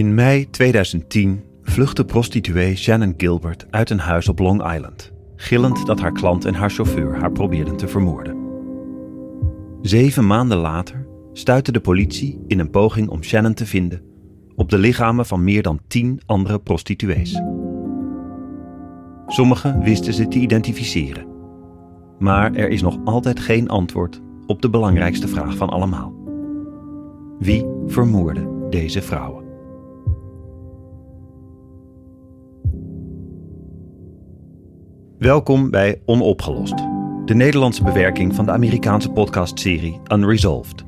In mei 2010 vluchtte prostituee Shannon Gilbert uit een huis op Long Island, gillend dat haar klant en haar chauffeur haar probeerden te vermoorden. Zeven maanden later stuitte de politie in een poging om Shannon te vinden op de lichamen van meer dan tien andere prostituees. Sommigen wisten ze te identificeren. Maar er is nog altijd geen antwoord op de belangrijkste vraag van allemaal. Wie vermoordde deze vrouwen? Welkom bij Onopgelost, de Nederlandse bewerking van de Amerikaanse podcastserie Unresolved.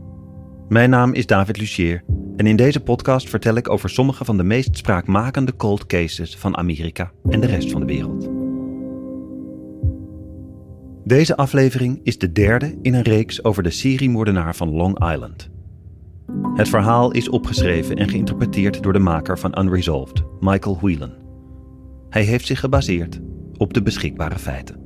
Mijn naam is David Lucier en in deze podcast vertel ik over sommige van de meest spraakmakende cold cases van Amerika en de rest van de wereld. Deze aflevering is de derde in een reeks over de seriemoordenaar van Long Island. Het verhaal is opgeschreven en geïnterpreteerd door de maker van Unresolved, Michael Whelan. Hij heeft zich gebaseerd op de beschikbare feiten.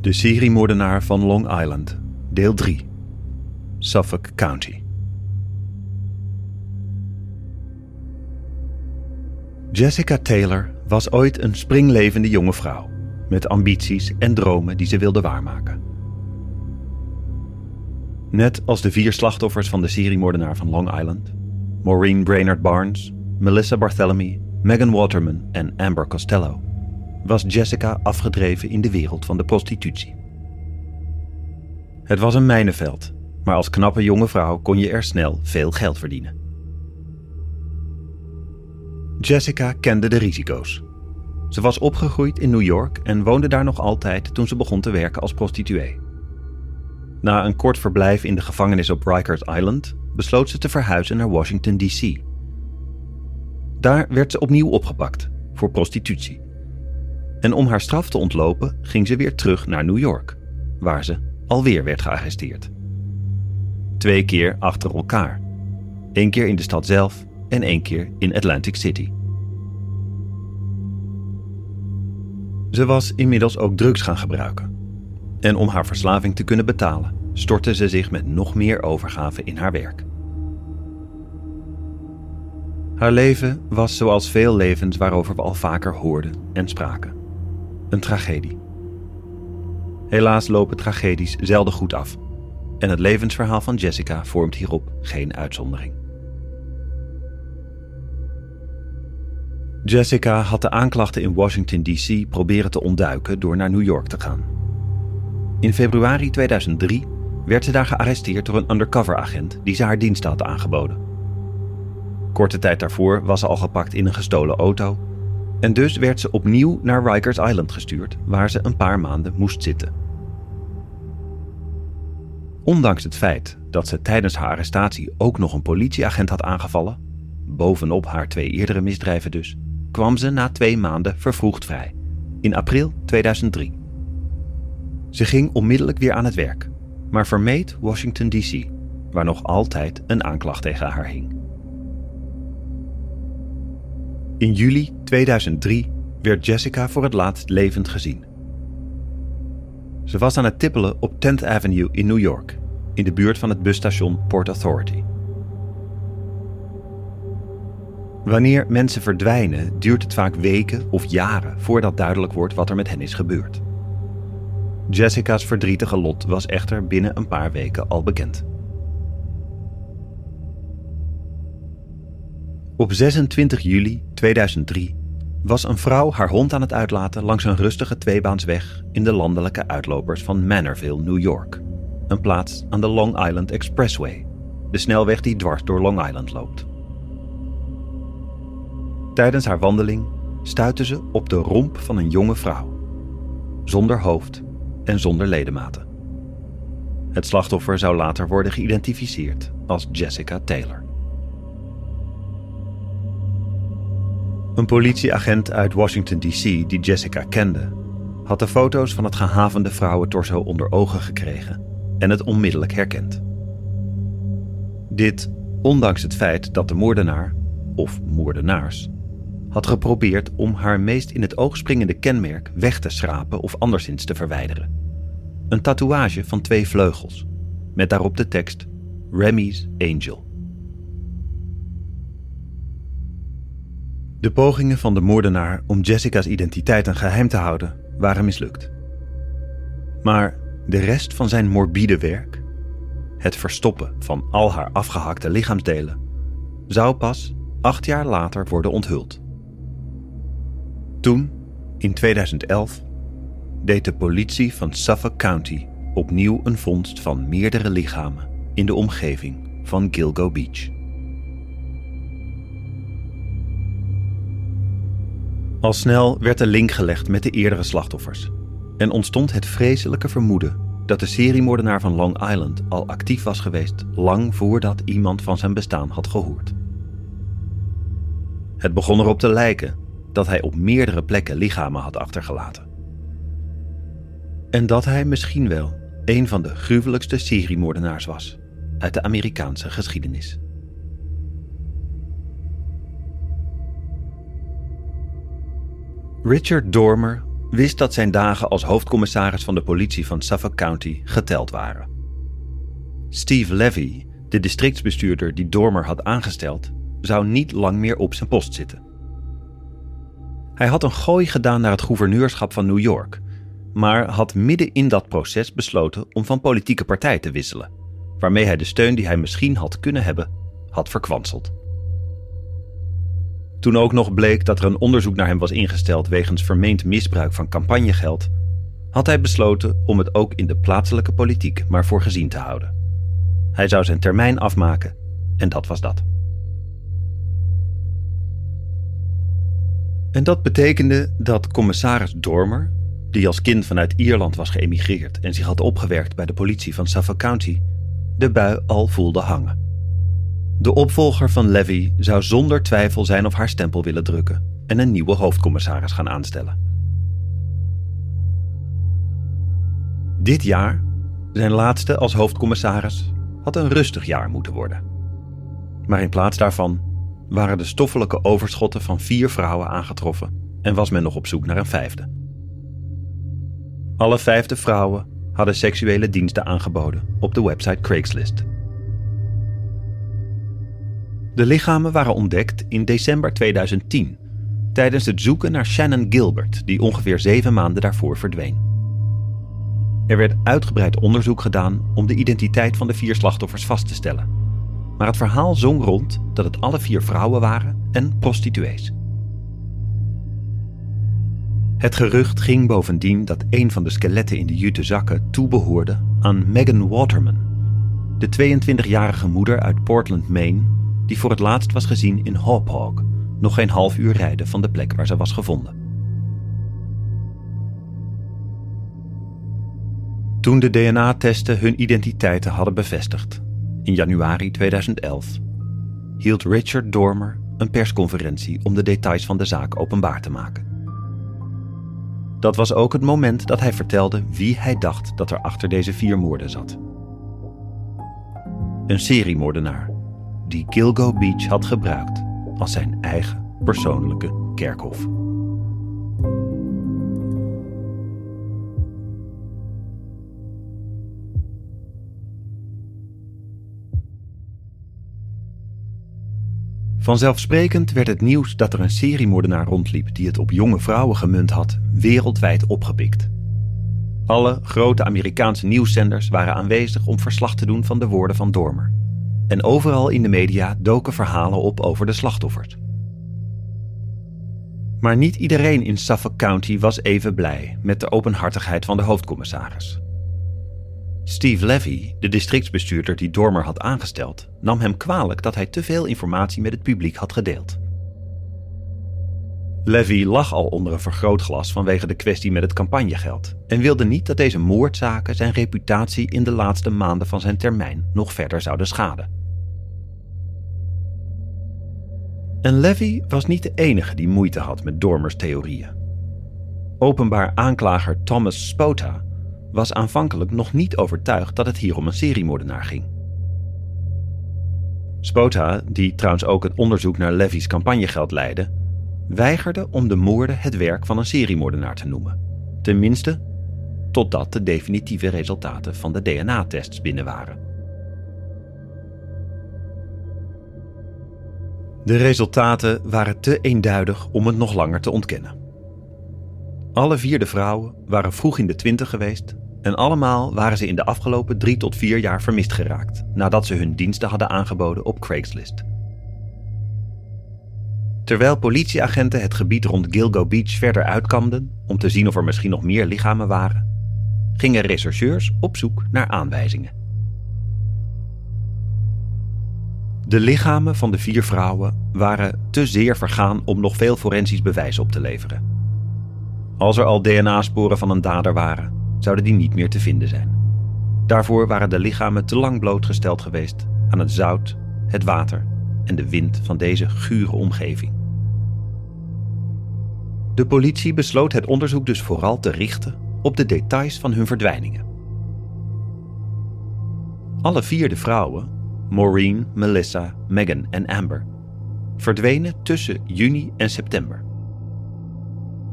De seriemoordenaar van Long Island, deel 3. Suffolk County. Jessica Taylor was ooit een springlevende jonge vrouw, met ambities en dromen die ze wilde waarmaken. Net als de vier slachtoffers van de seriemoordenaar van Long Island, Maureen Brainerd Barnes, Melissa Barthélemy, Megan Waterman en Amber Costello, was Jessica afgedreven in de wereld van de prostitutie. Het was een mijnenveld, maar als knappe jonge vrouw kon je er snel veel geld verdienen. Jessica kende de risico's. Ze was opgegroeid in New York en woonde daar nog altijd toen ze begon te werken als prostituee. Na een kort verblijf in de gevangenis op Rikers Island besloot ze te verhuizen naar Washington, D.C. Daar werd ze opnieuw opgepakt voor prostitutie. En om haar straf te ontlopen ging ze weer terug naar New York, waar ze alweer werd gearresteerd. Twee keer achter elkaar. Eén keer in de stad zelf en één keer in Atlantic City. Ze was inmiddels ook drugs gaan gebruiken. En om haar verslaving te kunnen betalen, stortte ze zich met nog meer overgave in haar werk. Haar leven was zoals veel levens waarover we al vaker hoorden en spraken. Een tragedie. Helaas lopen tragedies zelden goed af. En het levensverhaal van Jessica vormt hierop geen uitzondering. Jessica had de aanklachten in Washington, D.C. proberen te ontduiken door naar New York te gaan. In februari 2003 werd ze daar gearresteerd door een undercover-agent die ze haar dienst had aangeboden. Korte tijd daarvoor was ze al gepakt in een gestolen auto en dus werd ze opnieuw naar Rikers Island gestuurd, waar ze een paar maanden moest zitten. Ondanks het feit dat ze tijdens haar arrestatie ook nog een politieagent had aangevallen, bovenop haar twee eerdere misdrijven dus, kwam ze na twee maanden vervroegd vrij, in april 2003. Ze ging onmiddellijk weer aan het werk, maar vermeed Washington, D.C., waar nog altijd een aanklacht tegen haar hing. In juli 2003 werd Jessica voor het laatst levend gezien. Ze was aan het tippelen op 10th Avenue in New York, in de buurt van het busstation Port Authority. Wanneer mensen verdwijnen, duurt het vaak weken of jaren voordat duidelijk wordt wat er met hen is gebeurd. Jessica's verdrietige lot was echter binnen een paar weken al bekend. Op 26 juli 2003 was een vrouw haar hond aan het uitlaten langs een rustige tweebaansweg in de landelijke uitlopers van Manorville, New York. Een plaats aan de Long Island Expressway, de snelweg die dwars door Long Island loopt. Tijdens haar wandeling stuitte ze op de romp van een jonge vrouw, zonder hoofd en zonder ledematen. Het slachtoffer zou later worden geïdentificeerd als Jessica Taylor. Een politieagent uit Washington, D.C., die Jessica kende, had de foto's van het gehavende vrouwentorso onder ogen gekregen en het onmiddellijk herkend. Dit ondanks het feit dat de moordenaar, of moordenaars, had geprobeerd om haar meest in het oog springende kenmerk weg te schrapen of anderszins te verwijderen. Een tatoeage van twee vleugels, met daarop de tekst Remy's Angel. De pogingen van de moordenaar om Jessica's identiteit een geheim te houden waren mislukt. Maar de rest van zijn morbide werk, het verstoppen van al haar afgehakte lichaamsdelen, zou pas acht jaar later worden onthuld. Toen, in 2011, deed de politie van Suffolk County opnieuw een vondst van meerdere lichamen in de omgeving van Gilgo Beach. Al snel werd de link gelegd met de eerdere slachtoffers en ontstond het vreselijke vermoeden dat de seriemoordenaar van Long Island al actief was geweest lang voordat iemand van zijn bestaan had gehoord. Het begon erop te lijken dat hij op meerdere plekken lichamen had achtergelaten. En dat hij misschien wel een van de gruwelijkste seriemoordenaars was uit de Amerikaanse geschiedenis. Richard Dormer wist dat zijn dagen als hoofdcommissaris van de politie van Suffolk County geteld waren. Steve Levy, de districtsbestuurder die Dormer had aangesteld, zou niet lang meer op zijn post zitten. Hij had een gooi gedaan naar het gouverneurschap van New York, maar had midden in dat proces besloten om van politieke partij te wisselen, waarmee hij de steun die hij misschien had kunnen hebben, had verkwanseld. Toen ook nog bleek dat er een onderzoek naar hem was ingesteld wegens vermeend misbruik van campagnegeld, had hij besloten om het ook in de plaatselijke politiek maar voor gezien te houden. Hij zou zijn termijn afmaken en dat was dat. En dat betekende dat commissaris Dormer, die als kind vanuit Ierland was geëmigreerd en zich had opgewerkt bij de politie van Suffolk County, de bui al voelde hangen. De opvolger van Levy zou zonder twijfel zijn of haar stempel willen drukken en een nieuwe hoofdcommissaris gaan aanstellen. Dit jaar, zijn laatste als hoofdcommissaris, had een rustig jaar moeten worden. Maar in plaats daarvan waren de stoffelijke overschotten van vier vrouwen aangetroffen en was men nog op zoek naar een vijfde. Alle vijfde vrouwen hadden seksuele diensten aangeboden op de website Craigslist. De lichamen waren ontdekt in december 2010 tijdens het zoeken naar Shannon Gilbert, die ongeveer zeven maanden daarvoor verdween. Er werd uitgebreid onderzoek gedaan om de identiteit van de vier slachtoffers vast te stellen. Maar het verhaal zong rond dat het alle vier vrouwen waren en prostituees. Het gerucht ging bovendien dat een van de skeletten in de jute zakken toebehoorde aan Megan Waterman, de 22-jarige moeder uit Portland, Maine, die voor het laatst was gezien in Hauppauge, nog geen half uur rijden van de plek waar ze was gevonden. Toen de DNA-testen hun identiteiten hadden bevestigd, in januari 2011, hield Richard Dormer een persconferentie om de details van de zaak openbaar te maken. Dat was ook het moment dat hij vertelde wie hij dacht dat er achter deze vier moorden zat. Een seriemoordenaar die Gilgo Beach had gebruikt als zijn eigen persoonlijke kerkhof. Vanzelfsprekend werd het nieuws dat er een seriemoordenaar rondliep die het op jonge vrouwen gemunt had, wereldwijd opgepikt. Alle grote Amerikaanse nieuwszenders waren aanwezig om verslag te doen van de woorden van Dormer. En overal in de media doken verhalen op over de slachtoffers. Maar niet iedereen in Suffolk County was even blij met de openhartigheid van de hoofdcommissaris. Steve Levy, de districtsbestuurder die Dormer had aangesteld, nam hem kwalijk dat hij te veel informatie met het publiek had gedeeld. Levy lag al onder een vergrootglas vanwege de kwestie met het campagnegeld en wilde niet dat deze moordzaken zijn reputatie in de laatste maanden van zijn termijn nog verder zouden schaden. En Levy was niet de enige die moeite had met Dormers theorieën. Openbaar aanklager Thomas Spota was aanvankelijk nog niet overtuigd dat het hier om een seriemoordenaar ging. Spota, die trouwens ook het onderzoek naar Levy's campagnegeld leidde, weigerde om de moorden het werk van een seriemoordenaar te noemen. Tenminste, totdat de definitieve resultaten van de DNA-tests binnen waren. De resultaten waren te eenduidig om het nog langer te ontkennen. Alle vier de vrouwen waren vroeg in de twintig geweest en allemaal waren ze in de afgelopen drie tot vier jaar vermist geraakt nadat ze hun diensten hadden aangeboden op Craigslist. Terwijl politieagenten het gebied rond Gilgo Beach verder uitkamden om te zien of er misschien nog meer lichamen waren, gingen rechercheurs op zoek naar aanwijzingen. De lichamen van de vier vrouwen waren te zeer vergaan om nog veel forensisch bewijs op te leveren. Als er al DNA-sporen van een dader waren, zouden die niet meer te vinden zijn. Daarvoor waren de lichamen te lang blootgesteld geweest aan het zout, het water en de wind van deze gure omgeving. De politie besloot het onderzoek dus vooral te richten op de details van hun verdwijningen. Alle vier de vrouwen, Maureen, Melissa, Megan en Amber, verdwenen tussen juni en september.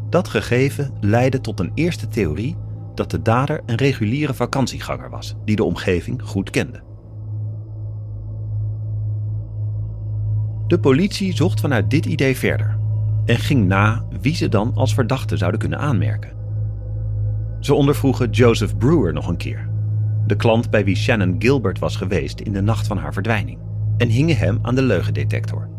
Dat gegeven leidde tot een eerste theorie dat de dader een reguliere vakantieganger was die de omgeving goed kende. De politie zocht vanuit dit idee verder en ging na wie ze dan als verdachte zouden kunnen aanmerken. Ze ondervroegen Joseph Brewer nog een keer, de klant bij wie Shannon Gilbert was geweest in de nacht van haar verdwijning, en hingen hem aan de leugendetector.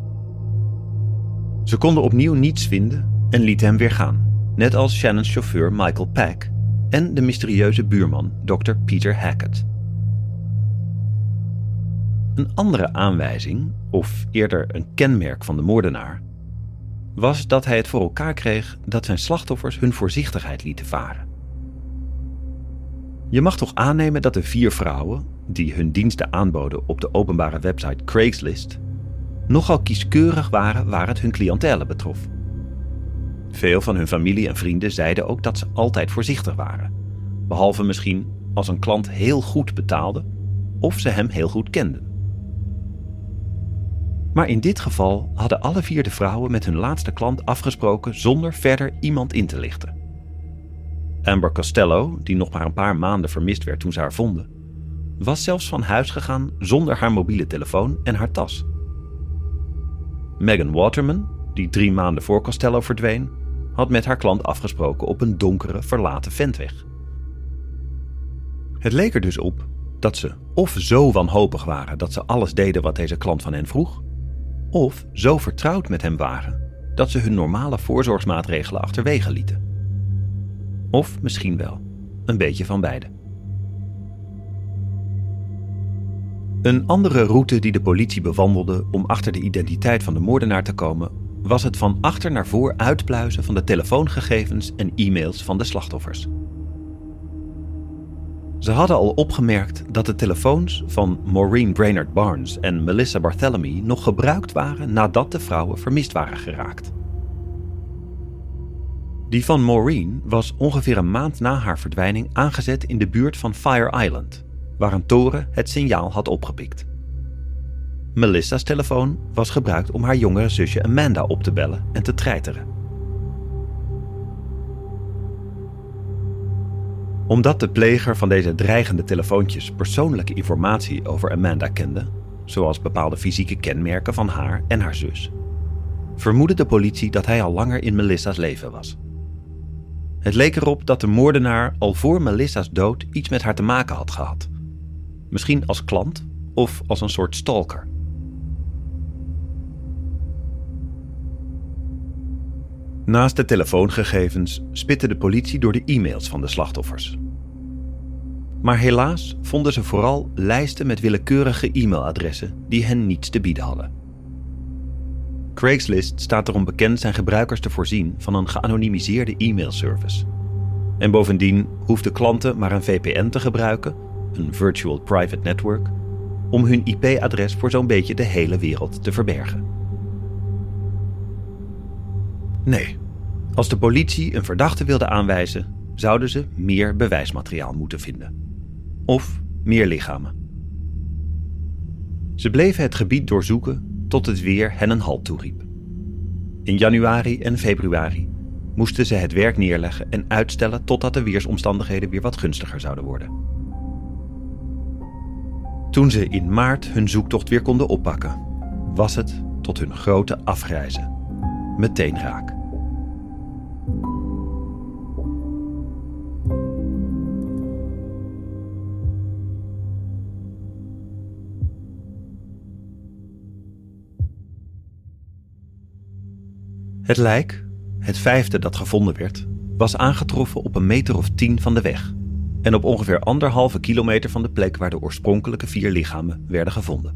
Ze konden opnieuw niets vinden en lieten hem weer gaan, net als Shannons chauffeur Michael Pack en de mysterieuze buurman Dr. Peter Hackett. Een andere aanwijzing, of eerder een kenmerk van de moordenaar, was dat hij het voor elkaar kreeg dat zijn slachtoffers hun voorzichtigheid lieten varen. Je mag toch aannemen dat de vier vrouwen, die hun diensten aanboden op de openbare website Craigslist, nogal kieskeurig waren waar het hun cliëntele betrof. Veel van hun familie en vrienden zeiden ook dat ze altijd voorzichtig waren, behalve misschien als een klant heel goed betaalde of ze hem heel goed kenden. Maar in dit geval hadden alle vier de vrouwen met hun laatste klant afgesproken zonder verder iemand in te lichten. Amber Costello, die nog maar een paar maanden vermist werd toen ze haar vonden, was zelfs van huis gegaan zonder haar mobiele telefoon en haar tas. Megan Waterman, die drie maanden voor Costello verdween, had met haar klant afgesproken op een donkere, verlaten ventweg. Het leek er dus op dat ze of zo wanhopig waren dat ze alles deden wat deze klant van hen vroeg, of zo vertrouwd met hem waren dat ze hun normale voorzorgsmaatregelen achterwege lieten. Of misschien wel een beetje van beide. Een andere route die de politie bewandelde om achter de identiteit van de moordenaar te komen, was het van achter naar voor uitpluizen van de telefoongegevens en e-mails van de slachtoffers. Ze hadden al opgemerkt dat de telefoons van Maureen Brainerd Barnes en Melissa Barthélemy nog gebruikt waren nadat de vrouwen vermist waren geraakt. Die van Maureen was ongeveer een maand na haar verdwijning aangezet in de buurt van Fire Island, waar een toren het signaal had opgepikt. Melissa's telefoon was gebruikt om haar jongere zusje Amanda op te bellen en te treiteren. Omdat de pleger van deze dreigende telefoontjes persoonlijke informatie over Amanda kende, zoals bepaalde fysieke kenmerken van haar en haar zus, vermoedde de politie dat hij al langer in Melissa's leven was. Het leek erop dat de moordenaar al voor Melissa's dood iets met haar te maken had gehad. Misschien als klant of als een soort stalker. Naast de telefoongegevens spitte de politie door de e-mails van de slachtoffers. Maar helaas vonden ze vooral lijsten met willekeurige e-mailadressen die hen niets te bieden hadden. Craigslist staat erom bekend zijn gebruikers te voorzien van een geanonimiseerde e-mailservice. En bovendien hoefden klanten maar een VPN te gebruiken, een Virtual Private Network, om hun IP-adres voor zo'n beetje de hele wereld te verbergen. Nee, als de politie een verdachte wilde aanwijzen, zouden ze meer bewijsmateriaal moeten vinden. Of meer lichamen. Ze bleven het gebied doorzoeken tot het weer hen een halt toeriep. In januari en februari moesten ze het werk neerleggen en uitstellen totdat de weersomstandigheden weer wat gunstiger zouden worden. Toen ze in maart hun zoektocht weer konden oppakken, was het tot hun grote afgrijzen meteen raak. Het lijk, het vijfde dat gevonden werd, was aangetroffen op een meter of tien van de weg en op ongeveer anderhalve kilometer van de plek waar de oorspronkelijke vier lichamen werden gevonden.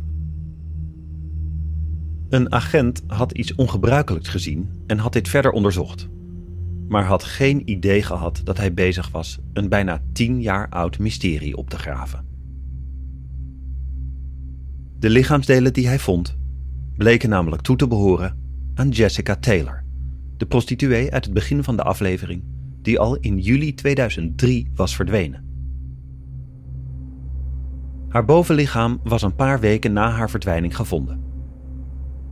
Een agent had iets ongebruikelijks gezien en had dit verder onderzocht, maar had geen idee gehad dat hij bezig was een bijna tien jaar oud mysterie op te graven. De lichaamsdelen die hij vond bleken namelijk toe te behoren aan Jessica Taylor, de prostituee uit het begin van de aflevering, die al in juli 2003 was verdwenen. Haar bovenlichaam was een paar weken na haar verdwijning gevonden.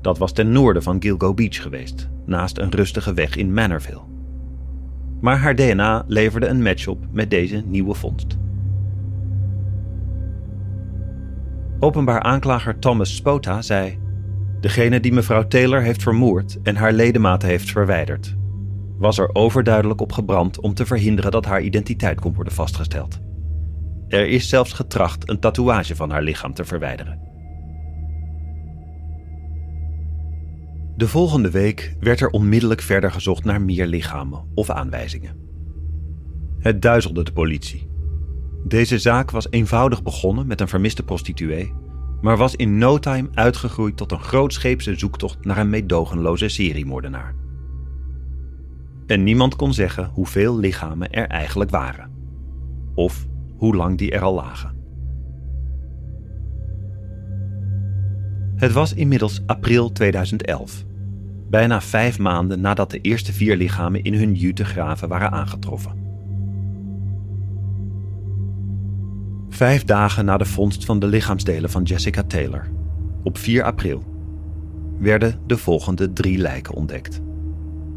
Dat was ten noorden van Gilgo Beach geweest, naast een rustige weg in Manorville. Maar haar DNA leverde een match op met deze nieuwe vondst. Openbaar aanklager Thomas Spota zei: Degene die mevrouw Taylor heeft vermoord en haar ledematen heeft verwijderd, was er overduidelijk op gebrand om te verhinderen dat haar identiteit kon worden vastgesteld. Er is zelfs getracht een tatoeage van haar lichaam te verwijderen. De volgende week werd er onmiddellijk verder gezocht naar meer lichamen of aanwijzingen. Het duizelde de politie. Deze zaak was eenvoudig begonnen met een vermiste prostituee maar was in no time uitgegroeid tot een grootscheepse zoektocht naar een meedogenloze seriemoordenaar. En niemand kon zeggen hoeveel lichamen er eigenlijk waren. Of hoe lang die er al lagen. Het was inmiddels april 2011. Bijna vijf maanden nadat de eerste vier lichamen in hun jutegraven waren aangetroffen. Vijf dagen na de vondst van de lichaamsdelen van Jessica Taylor, op 4 april, werden de volgende drie lijken ontdekt,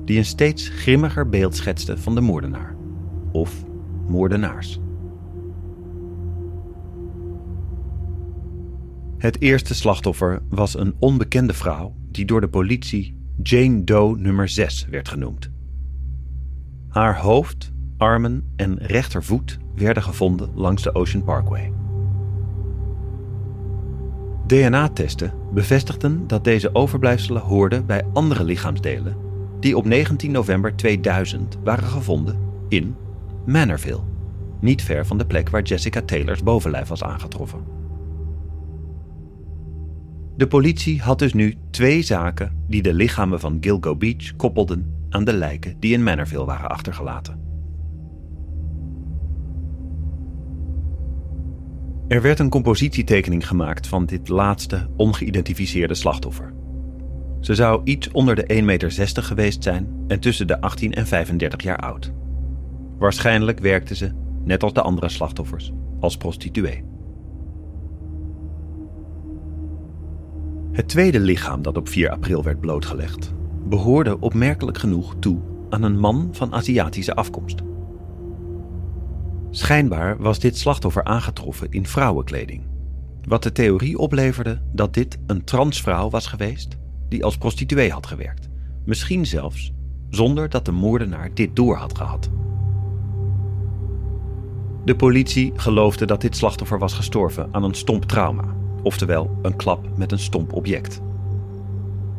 die een steeds grimmiger beeld schetsten van de moordenaar of moordenaars. Het eerste slachtoffer was een onbekende vrouw die door de politie Jane Doe nummer 6 werd genoemd. Haar hoofd, armen en rechtervoet werden gevonden langs de Ocean Parkway. DNA-testen bevestigden dat deze overblijfselen hoorden bij andere lichaamsdelen die op 19 november 2000 waren gevonden in Manorville, niet ver van de plek waar Jessica Taylors bovenlijf was aangetroffen. De politie had dus nu twee zaken die de lichamen van Gilgo Beach koppelden aan de lijken die in Manorville waren achtergelaten. Er werd een compositietekening gemaakt van dit laatste ongeïdentificeerde slachtoffer. Ze zou iets onder de 1,60 meter geweest zijn en tussen de 18 en 35 jaar oud. Waarschijnlijk werkte ze, net als de andere slachtoffers, als prostituee. Het tweede lichaam dat op 4 april werd blootgelegd, behoorde opmerkelijk genoeg toe aan een man van Aziatische afkomst. Schijnbaar was dit slachtoffer aangetroffen in vrouwenkleding. Wat de theorie opleverde dat dit een transvrouw was geweest die als prostituee had gewerkt. Misschien zelfs zonder dat de moordenaar dit door had gehad. De politie geloofde dat dit slachtoffer was gestorven aan een stomp trauma, oftewel een klap met een stomp object.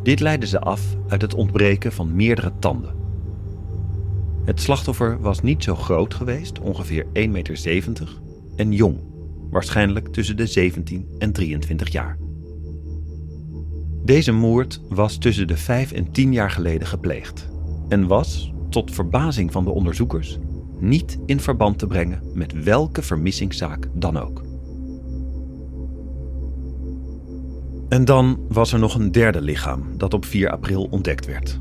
Dit leidde ze af uit het ontbreken van meerdere tanden het slachtoffer was niet zo groot geweest, ongeveer 1,70 meter, en jong, waarschijnlijk tussen de 17 en 23 jaar. Deze moord was tussen de 5 en 10 jaar geleden gepleegd en was, tot verbazing van de onderzoekers, niet in verband te brengen met welke vermissingszaak dan ook. En dan was er nog een derde lichaam dat op 4 april ontdekt werd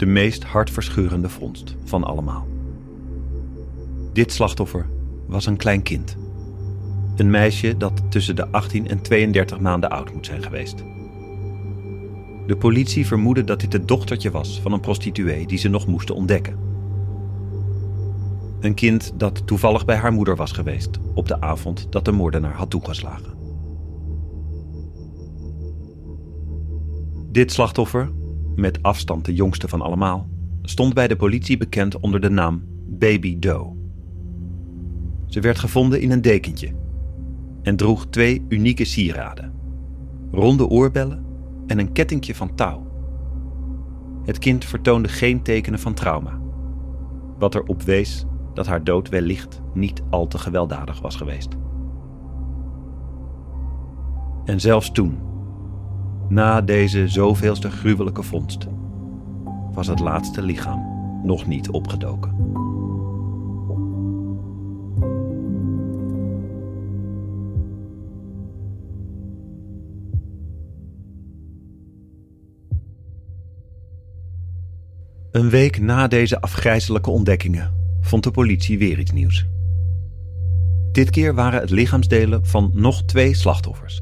de meest hartverscheurende vondst van allemaal. Dit slachtoffer was een klein kind. Een meisje dat tussen de 18 en 32 maanden oud moet zijn geweest. De politie vermoedde dat dit het dochtertje was van een prostituee die ze nog moesten ontdekken. Een kind dat toevallig bij haar moeder was geweest op de avond dat de moordenaar had toegeslagen. Dit slachtoffer, met afstand de jongste van allemaal, stond bij de politie bekend onder de naam Baby Doe. Ze werd gevonden in een dekentje en droeg twee unieke sieraden: ronde oorbellen en een kettingje van touw. Het kind vertoonde geen tekenen van trauma, wat erop wees dat haar dood wellicht niet al te gewelddadig was geweest. En zelfs toen, na deze zoveelste gruwelijke vondst, was het laatste lichaam nog niet opgedoken. Een week na deze afgrijzelijke ontdekkingen vond de politie weer iets nieuws. Dit keer waren het lichaamsdelen van nog twee slachtoffers,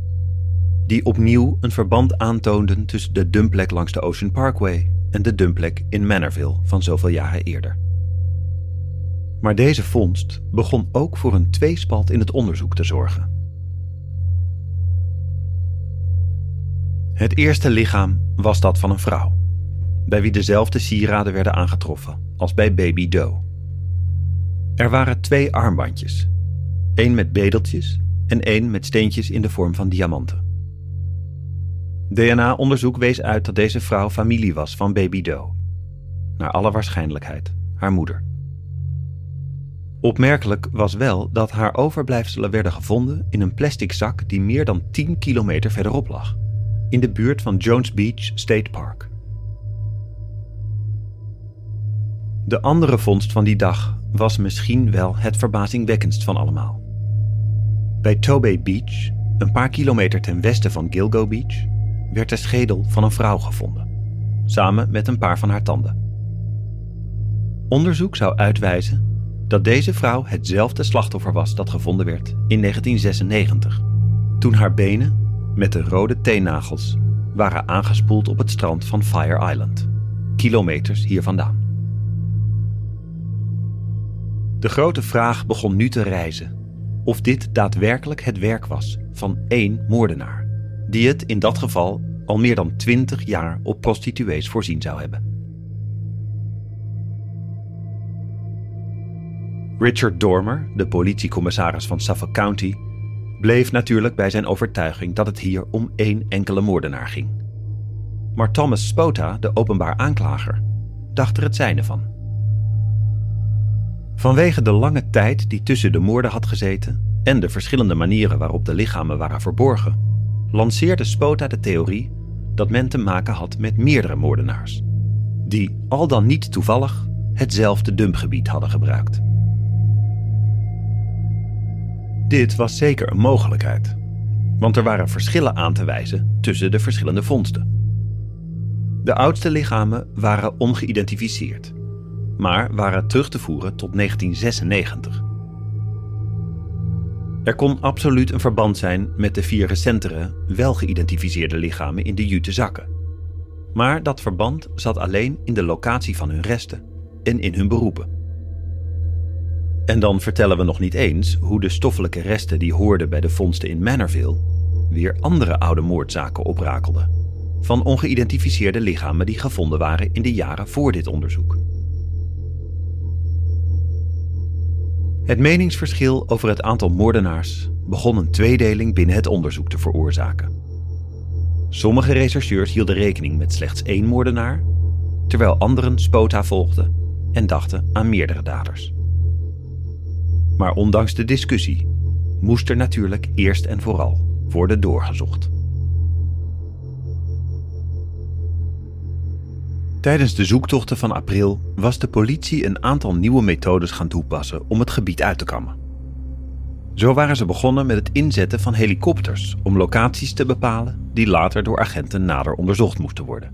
die opnieuw een verband aantoonden tussen de dumpplek langs de Ocean Parkway en de dumpplek in Manorville van zoveel jaren eerder. Maar deze vondst begon ook voor een tweespalt in het onderzoek te zorgen. Het eerste lichaam was dat van een vrouw, bij wie dezelfde sieraden werden aangetroffen als bij baby Doe. Er waren twee armbandjes, één met bedeltjes en één met steentjes in de vorm van diamanten. DNA-onderzoek wees uit dat deze vrouw familie was van baby Doe. Naar alle waarschijnlijkheid haar moeder. Opmerkelijk was wel dat haar overblijfselen werden gevonden in een plastic zak die meer dan 10 kilometer verderop lag, in de buurt van Jones Beach State Park. De andere vondst van die dag was misschien wel het verbazingwekkendst van allemaal. Bij Tobay Beach, een paar kilometer ten westen van Gilgo Beach, werd de schedel van een vrouw gevonden, samen met een paar van haar tanden. Onderzoek zou uitwijzen dat deze vrouw hetzelfde slachtoffer was dat gevonden werd in 1996, toen haar benen met de rode teennagels waren aangespoeld op het strand van Fire Island, kilometers hier vandaan. De grote vraag begon nu te rijzen of dit daadwerkelijk het werk was van één moordenaar die het in dat geval al meer dan twintig jaar op prostituees voorzien zou hebben. Richard Dormer, de politiecommissaris van Suffolk County, bleef natuurlijk bij zijn overtuiging dat het hier om één enkele moordenaar ging. Maar Thomas Spota, de openbaar aanklager, dacht er het zijne van. Vanwege de lange tijd die tussen de moorden had gezeten en de verschillende manieren waarop de lichamen waren verborgen, lanceerde Spota de theorie dat men te maken had met meerdere moordenaars, die al dan niet toevallig hetzelfde dumpgebied hadden gebruikt. Dit was zeker een mogelijkheid, want er waren verschillen aan te wijzen tussen de verschillende vondsten. De oudste lichamen waren ongeïdentificeerd, maar waren terug te voeren tot 1996. Er kon absoluut een verband zijn met de vier recentere, wel geïdentificeerde lichamen in de jute zakken. Maar dat verband zat alleen in de locatie van hun resten en in hun beroepen. En dan vertellen we nog niet eens hoe de stoffelijke resten die hoorden bij de vondsten in Manorville weer andere oude moordzaken oprakelden. Van ongeïdentificeerde lichamen die gevonden waren in de jaren voor dit onderzoek. Het meningsverschil over het aantal moordenaars begon een tweedeling binnen het onderzoek te veroorzaken. Sommige rechercheurs hielden rekening met slechts één moordenaar, terwijl anderen Spota volgden en dachten aan meerdere daders. Maar ondanks de discussie moest er natuurlijk eerst en vooral worden doorgezocht. Tijdens de zoektochten van april was de politie een aantal nieuwe methodes gaan toepassen om het gebied uit te kammen. Zo waren ze begonnen met het inzetten van helikopters om locaties te bepalen die later door agenten nader onderzocht moesten worden.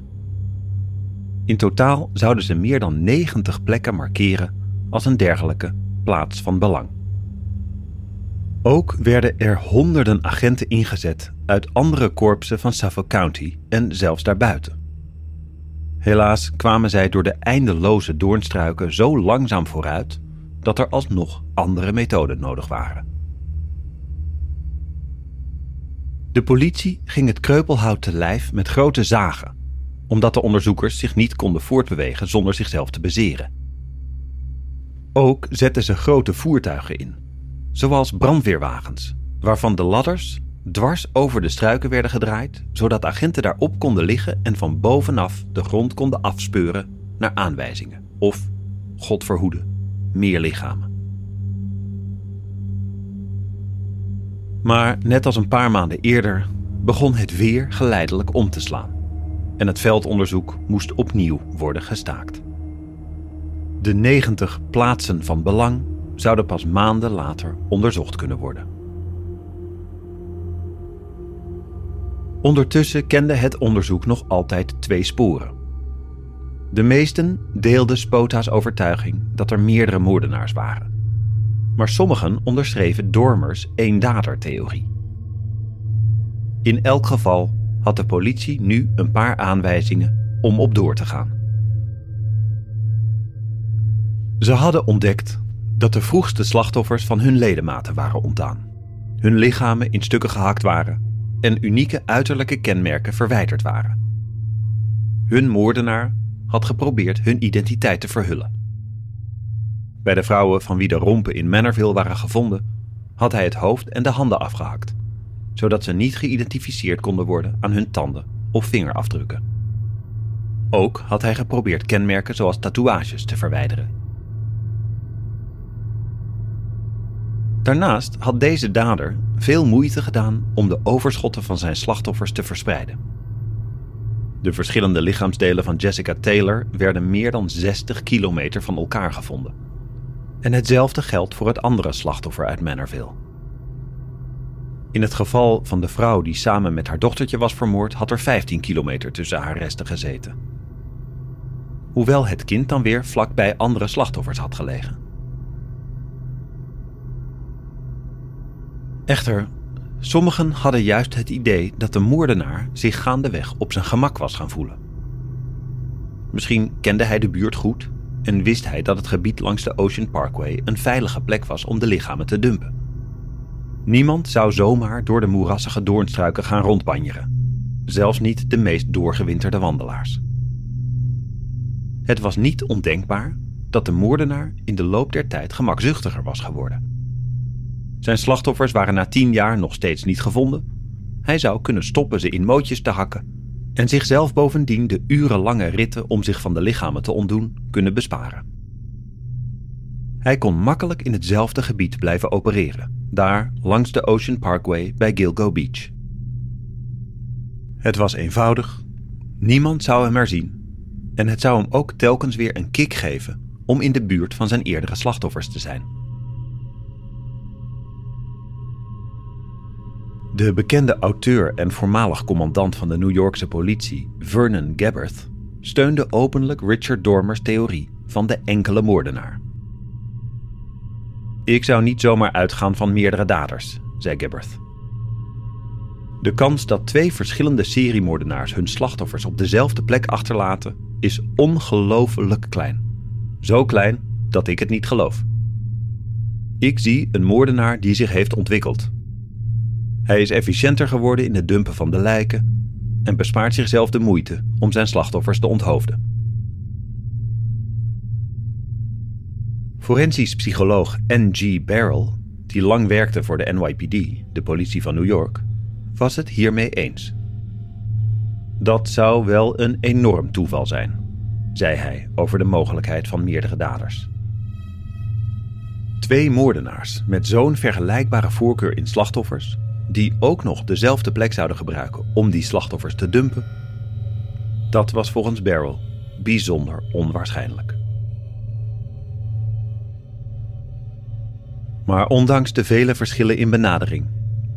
In totaal zouden ze meer dan 90 plekken markeren als een dergelijke plaats van belang. Ook werden er honderden agenten ingezet uit andere korpsen van Suffolk County en zelfs daarbuiten Helaas kwamen zij door de eindeloze doornstruiken zo langzaam vooruit dat er alsnog andere methoden nodig waren. De politie ging het kreupelhout te lijf met grote zagen, omdat de onderzoekers zich niet konden voortbewegen zonder zichzelf te bezeren. Ook zetten ze grote voertuigen in, zoals brandweerwagens, waarvan de ladders dwars over de struiken werden gedraaid, zodat agenten daarop konden liggen en van bovenaf de grond konden afspeuren naar aanwijzingen of, God verhoede, meer lichamen. Maar net als een paar maanden eerder begon het weer geleidelijk om te slaan en het veldonderzoek moest opnieuw worden gestaakt. De 90 plaatsen van belang zouden pas maanden later onderzocht kunnen worden. Ondertussen kende het onderzoek nog altijd twee sporen. De meesten deelden Spota's overtuiging dat er meerdere moordenaars waren. Maar sommigen onderschreven Dormers één-dader-theorie. In elk geval had de politie nu een paar aanwijzingen om op door te gaan. Ze hadden ontdekt dat de vroegste slachtoffers van hun ledematen waren ontdaan. Hun lichamen in stukken gehakt waren en unieke uiterlijke kenmerken verwijderd waren. Hun moordenaar had geprobeerd hun identiteit te verhullen. Bij de vrouwen van wie de rompen in Manorville waren gevonden, had hij het hoofd en de handen afgehakt, zodat ze niet geïdentificeerd konden worden aan hun tanden of vingerafdrukken. Ook had hij geprobeerd kenmerken zoals tatoeages te verwijderen. Daarnaast had deze dader veel moeite gedaan om de overschotten van zijn slachtoffers te verspreiden. De verschillende lichaamsdelen van Jessica Taylor werden meer dan 60 kilometer van elkaar gevonden. En hetzelfde geldt voor het andere slachtoffer uit Manorville. In het geval van de vrouw die samen met haar dochtertje was vermoord, had er 15 kilometer tussen haar resten gezeten. Hoewel het kind dan weer vlakbij andere slachtoffers had gelegen. Echter, sommigen hadden juist het idee dat de moordenaar zich gaandeweg op zijn gemak was gaan voelen. Misschien kende hij de buurt goed en wist hij dat het gebied langs de Ocean Parkway een veilige plek was om de lichamen te dumpen. Niemand zou zomaar door de moerassige doornstruiken gaan rondbanjeren, zelfs niet de meest doorgewinterde wandelaars. Het was niet ondenkbaar dat de moordenaar in de loop der tijd gemakzuchtiger was geworden. Zijn slachtoffers waren na tien jaar nog steeds niet gevonden. Hij zou kunnen stoppen ze in mootjes te hakken en zichzelf bovendien de urenlange ritten om zich van de lichamen te ontdoen kunnen besparen. Hij kon makkelijk in hetzelfde gebied blijven opereren, daar langs de Ocean Parkway bij Gilgo Beach. Het was eenvoudig, niemand zou hem er zien en het zou hem ook telkens weer een kick geven om in de buurt van zijn eerdere slachtoffers te zijn. De bekende auteur en voormalig commandant van de New Yorkse politie, Vernon Gabbard, steunde openlijk Richard Dormers theorie van de enkele moordenaar. Ik zou niet zomaar uitgaan van meerdere daders, zei Gabbard. De kans dat twee verschillende seriemoordenaars hun slachtoffers op dezelfde plek achterlaten is ongelooflijk klein. Zo klein dat ik het niet geloof. Ik zie een moordenaar die zich heeft ontwikkeld hij is efficiënter geworden in het dumpen van de lijken en bespaart zichzelf de moeite om zijn slachtoffers te onthoofden. Forensisch psycholoog N.G. Barrel, die lang werkte voor de NYPD, de politie van New York, was het hiermee eens. Dat zou wel een enorm toeval zijn, zei hij over de mogelijkheid van meerdere daders. Twee moordenaars met zo'n vergelijkbare voorkeur in slachtoffers die ook nog dezelfde plek zouden gebruiken om die slachtoffers te dumpen, dat was volgens Barrel bijzonder onwaarschijnlijk. Maar ondanks de vele verschillen in benadering,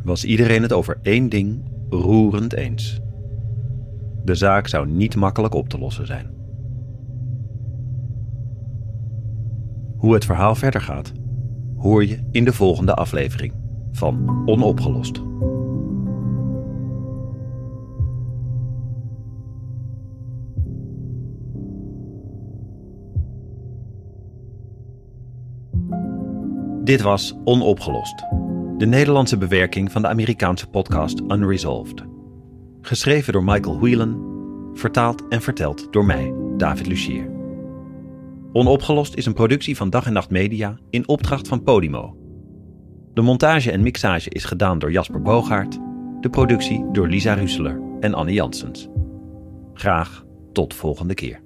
was iedereen het over één ding roerend eens. De zaak zou niet makkelijk op te lossen zijn. Hoe het verhaal verder gaat, hoor je in de volgende aflevering van Onopgelost. Dit was Onopgelost, de Nederlandse bewerking van de Amerikaanse podcast Unresolved. Geschreven door Michael Whelan, vertaald en verteld door mij, David Lucier. Onopgelost is een productie van Dag en Nacht Media in opdracht van Podimo de montage en mixage is gedaan door Jasper Boogaard, de productie door Lisa Russeler en Anne Janssens. Graag tot volgende keer.